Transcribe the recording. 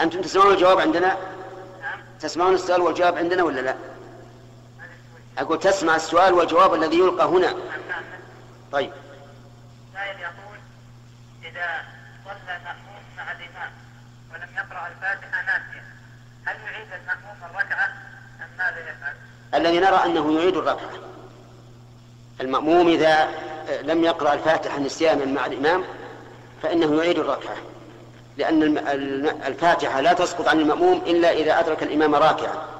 أنتم تسمعون الجواب عندنا؟ نعم. تسمعون السؤال والجواب عندنا ولا لا؟ أقول تسمع السؤال والجواب الذي يلقى هنا. نعم نعم طيب. سائل يقول إذا صلى المأموم مع الإمام ولم يقرأ الفاتحة ناسيا هل يعيد المأموم الركعة أم ماذا يفعل؟ الذي نرى أنه يعيد الركعة. المأموم إذا لم يقرأ الفاتحة نسيانا مع الإمام فإنه يعيد الركعة. لأن الفاتحة لا تسقط عن المأموم إلا إذا أدرك الإمام راكعا.